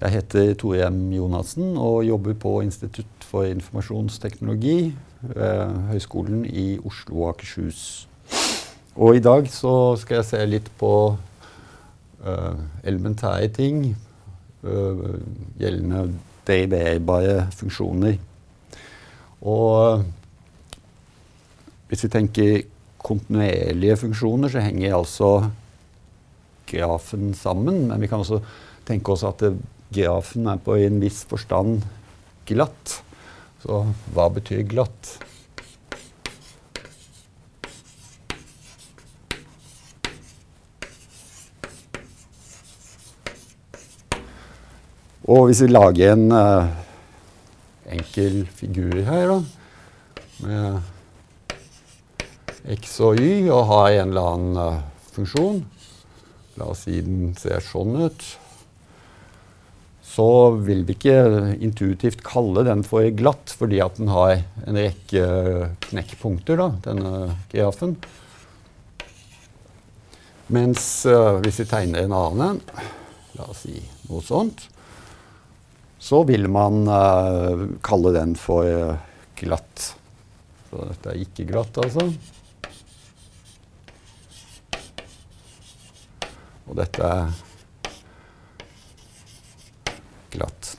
Jeg heter Tore M. Jonassen og jobber på Institutt for informasjonsteknologi ved Høgskolen i Oslo og Akershus. Og i dag så skal jeg se litt på uh, elementære ting uh, gjeldende deriverbare funksjoner. Og hvis vi tenker kontinuerlige funksjoner, så henger altså grafen sammen. Men vi kan også tenke oss at det, grafen er på en viss forstand glatt. Så hva betyr glatt? Og hvis vi lager en uh, enkel figur her, da, med x og y, og har en eller annen uh, funksjon La oss si den ser sånn ut. Så vil vi ikke intuitivt kalle den for glatt, fordi at den har en rekke knekkpunkter, da, denne grafen. Mens uh, hvis vi tegner en annen en, la oss si noe sånt, så vil man uh, kalle den for uh, glatt. Så dette er ikke glatt, altså. Og dette er glatt.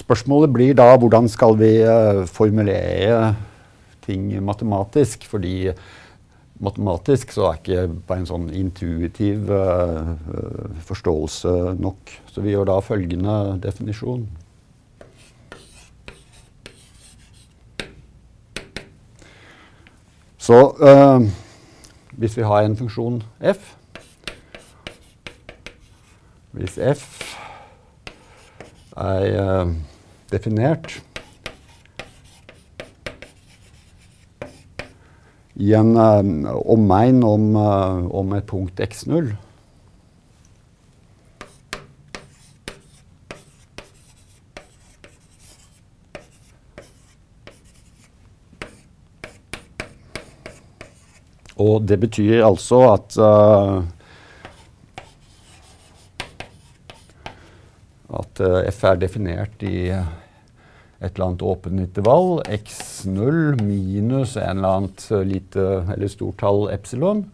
Spørsmålet blir da hvordan skal vi uh, formulere ting matematisk? Fordi matematisk så er ikke bare en sånn intuitiv uh, forståelse nok. Så vi gjør da følgende definisjon. Så øh, hvis vi har en funksjon f Hvis f er uh, definert i en uh, omegn om, uh, om, et punkt x0. Og det betyr altså at uh, at f er definert i et eller annet åpent intervall, x0 minus en eller annet lite eller stort tall epsilon,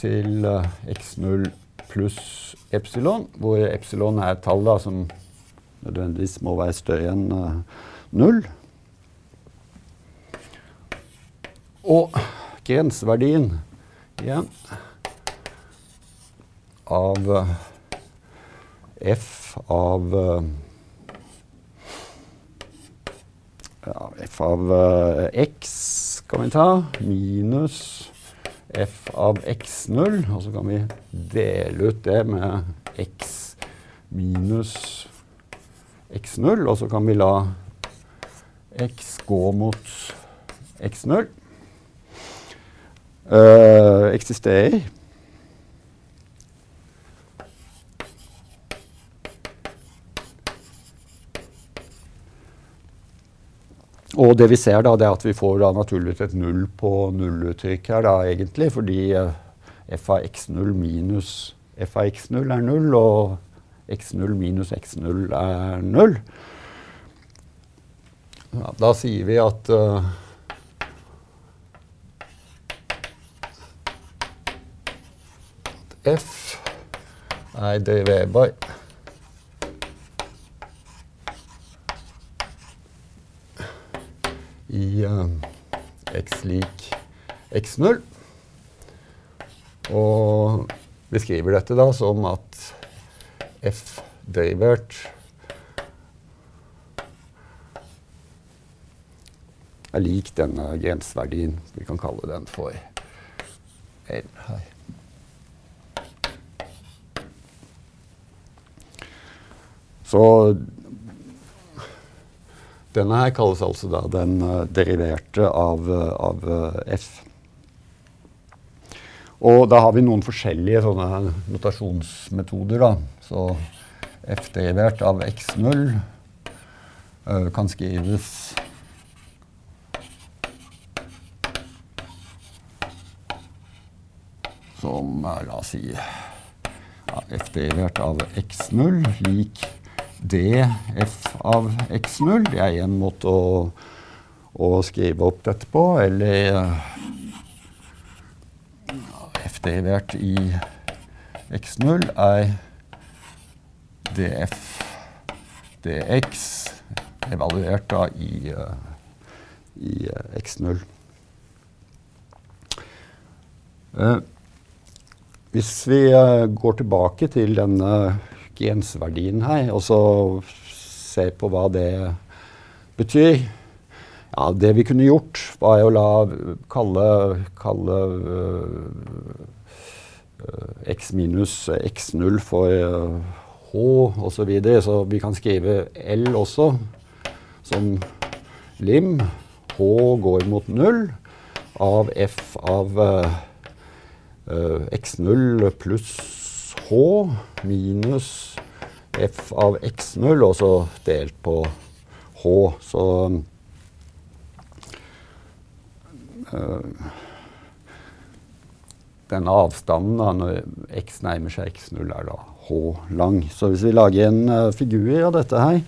til uh, x0 pluss epsilon, hvor epsilon er et tall da, som nødvendigvis må være større enn null. Og grenseverdien igjen av f av ja, f av uh, x kan vi ta, minus f av x0. Og så kan vi dele ut det med x minus x0. Og så kan vi la x gå mot x0. Uh, eksisterer. Og det vi ser da, det er at vi får da naturligvis et null på nulluttrykk her, da, egentlig, fordi uh, f av x0 minus f av x0 er null, og x0 minus x0 er null. Ja, da sier vi at uh, f er deriverbar i uh, x lik x0. Og beskriver dette da som at f derivert er lik denne grenseverdien. Vi kan kalle den for L her. Så denne her kalles altså da den uh, deriverte av, uh, av uh, f. Og da har vi noen forskjellige sånne notasjonsmetoder. da. Så f derivert av x0 kan skrives som La oss si ja, f derivert av x0 lik df av x0. Det er én måte å, å, skrive opp dette på. Eller f derivert i x0 er df dx evaluert da i, i x0. Uh, hvis vi uh, går tilbake til denne grenseverdien her, og så se på hva det betyr ja, Det vi kunne gjort, var å la kalle, kalle uh, x minus x0 for h osv. Så, videre. så vi kan skrive L også som lim. H går mot null av f av Uh, x0 pluss h minus f av x0, og så delt på h. Så øh, denne avstanden da, når x nærmer seg x0, er da h lang. Så hvis vi lager en uh, figur av dette her,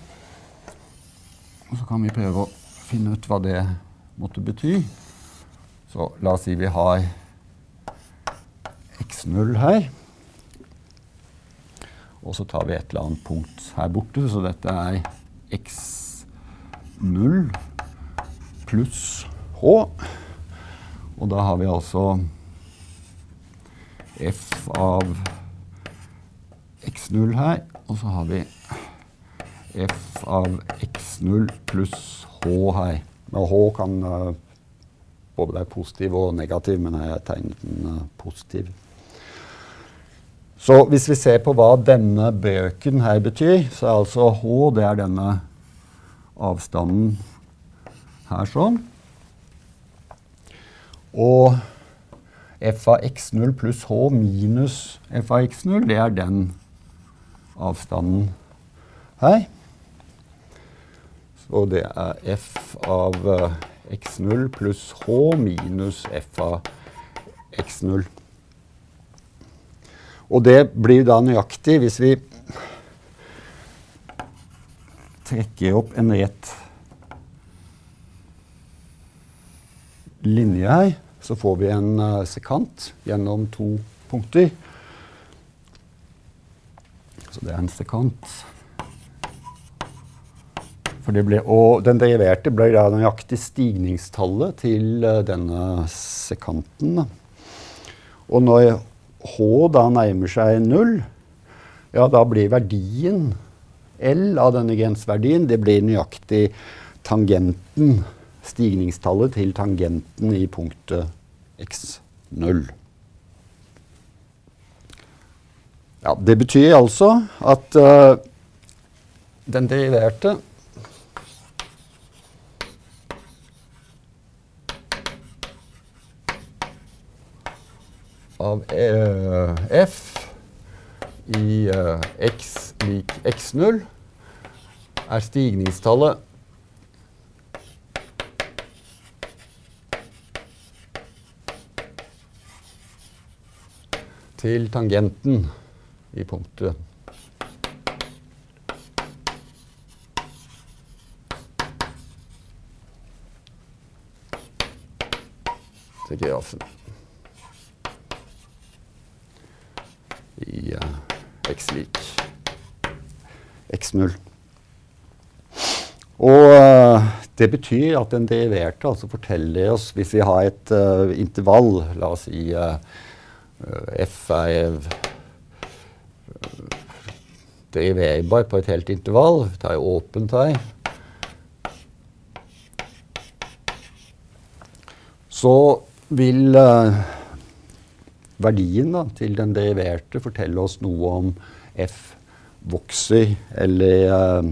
så kan vi prøve å finne ut hva det måtte bety. Så la oss si vi har x0 her. Og så tar vi et eller annet punkt her borte, så dette er x0 pluss h. Og da har vi altså f av x0 her, og så har vi f av x0 pluss h her. Men h kan uh, både være positiv og negativ, men jeg tegnet den uh, positiv. Så hvis vi ser på hva denne bøken her betyr, så er altså h det er denne avstanden her sånn. Og f av x0 pluss h minus f av x0, det er den avstanden her. Så det er f av eh, x0 pluss h minus f av x0. Og det blir da nøyaktig hvis vi trekker opp en rett linje her, så får vi en uh, sekant gjennom to punkter. Så det er en sekant. Ble, og den deriverte ble da nøyaktig stigningstallet til uh, denne sekanten. Og når H da nærmer seg null, ja, da blir verdien L av denne grenseverdien det blir nøyaktig tangenten, stigningstallet til tangenten i punktet x0. Ja, det betyr altså at uh, den deriverte av eh, f i eh, x lik x0 er stigningstallet til tangenten i punktet. til grafen. i uh, x lik x0. Og uh, det betyr at den deriverte altså forteller oss Hvis vi har et uh, intervall, la oss si f er deriverbar på et helt intervall, Vi tar åpent her Så vil verdien da, til den deriverte fortelle oss noe om f vokser eller, uh,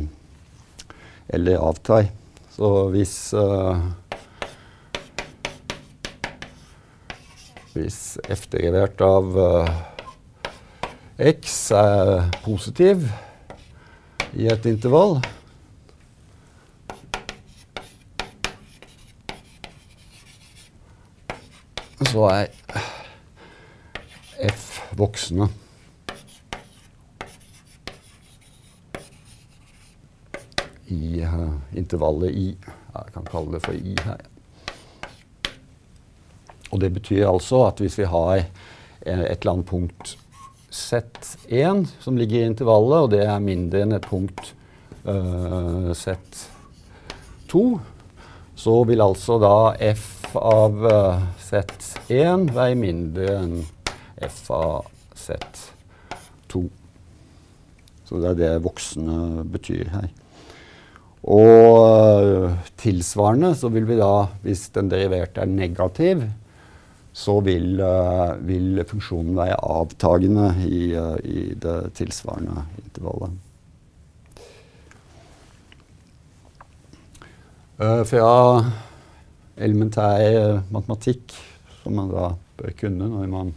eller avtar. Så hvis uh, Hvis f derivert av uh, x er positiv i et intervall så er voksne. I uh, intervallet i. Jeg kan kalle det for i her. Og det betyr altså at hvis vi har et eller annet punkt Z1 som ligger i intervallet, og det er mindre enn et punkt uh, Z2, så vil altså da f av uh, Z1 være mindre enn f av Z2. Så det er det voksne betyr her. Og uh, tilsvarende så vil vi da, hvis den deriverte er negativ, så vil, uh, vil funksjonen være avtagende i, uh, i, det tilsvarende intervallet. Fra elementær matematikk, som man da bør kunne når man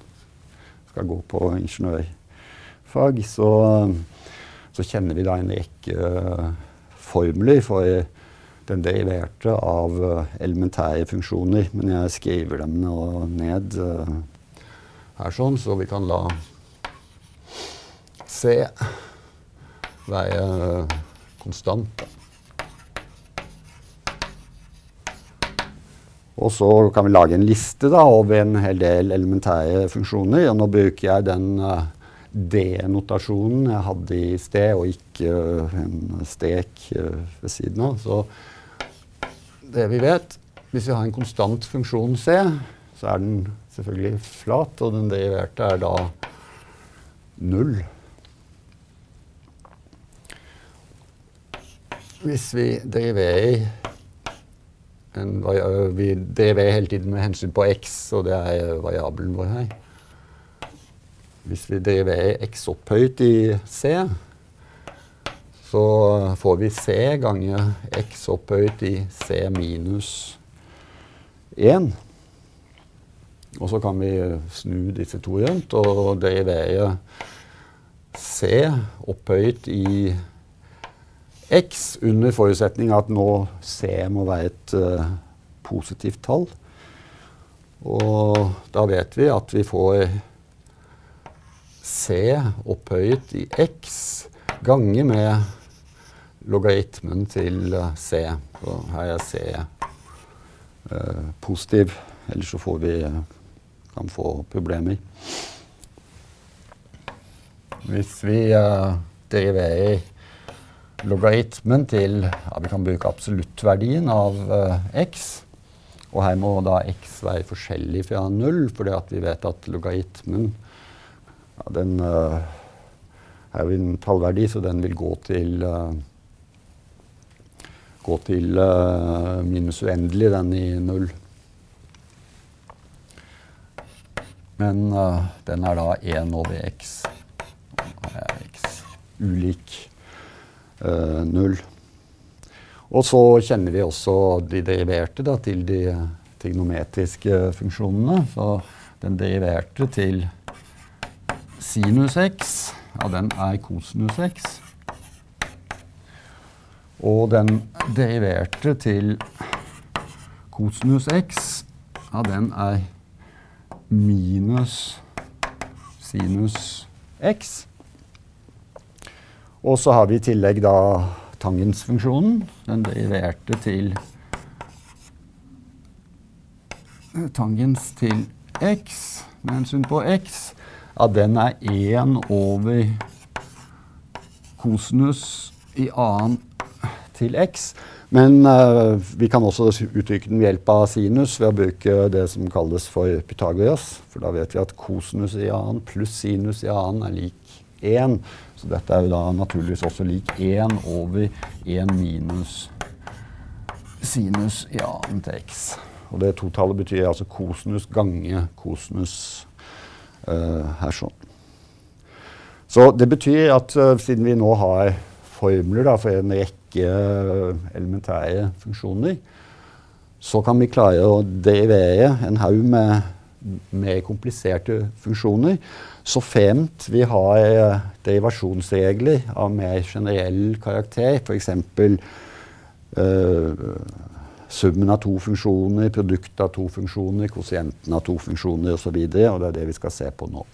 skal gå på ingeniørfag, så, så kjenner vi da en rekke formler for den deriverte av uh, elementære funksjoner. Men jeg skriver dem ned uh, her sånn, så vi kan la C være konstant. Og så kan vi lage en liste da, over en hel del elementære funksjoner. Og nå bruker jeg den D-notasjonen jeg hadde i sted, og ikke en strek ved siden av. Så det vi vet Hvis vi har en konstant funksjon C, så er den selvfølgelig flat, og den deriverte er da null. Hvis vi deriverer en, Vi deriverer hele tiden med hensyn på x, og det er variabelen vår her. Hvis vi deriverer x opphøyt i C, så får vi C ganger x opphøyt i C minus 1. Og så kan vi snu disse to rundt og derivere C opphøyt i x under forutsetning at nå C må være et uh, positivt tall. Og da vet vi at vi får C opphøyet i x ganger med logaritmen til eh, C. Så her er C eh, positiv, ellers så får vi eh, kan få problemer. Hvis vi eh, deriverer logaritmen til ja, Vi kan bruke absoluttverdien av eh, x. Og her må da x være forskjellig fra null, fordi vi vet at logaritmen ja, den, uh, er jo en tallverdi, så den vil gå til uh, gå til uh, minus uendelig, den i null. Men den er da 1 over x. Her er x ulik null. Og så kjenner vi også de deriverte da, til de trigonometriske funksjonene. Så den deriverte til sinus x, ja, den er kosinus x. Og den deriverte til kosinus x, ja, den er minus sinus x. Og så har vi i tillegg da tangensfunksjonen. Den deriverte til tangens til x med hensyn på x. Ja, den er 1 over kosinus i annen til x. Men uh, vi kan også uttrykke den ved hjelp av sinus ved å bruke det som kalles for Pythagoras. For da vet vi at kosinus i annen pluss sinus i annen er lik 1. Så dette er jo da naturligvis også lik 1 over 1 minus sinus i annen til x. Og det totallet betyr altså kosinus gange kosinus her sånn. Så det betyr at uh, siden vi nå har formler da, for en rekke rekke elementære funksjoner, så kan vi klare å derivere en haug med mer kompliserte funksjoner. Så fremt vi har eh, derivasjonsregler av mer generell karakter, f.eks. Uh, eh, summen av to funksjoner, produktet av to funksjoner, kosienten av to funksjoner osv. Og, så og det er det vi skal se på nå.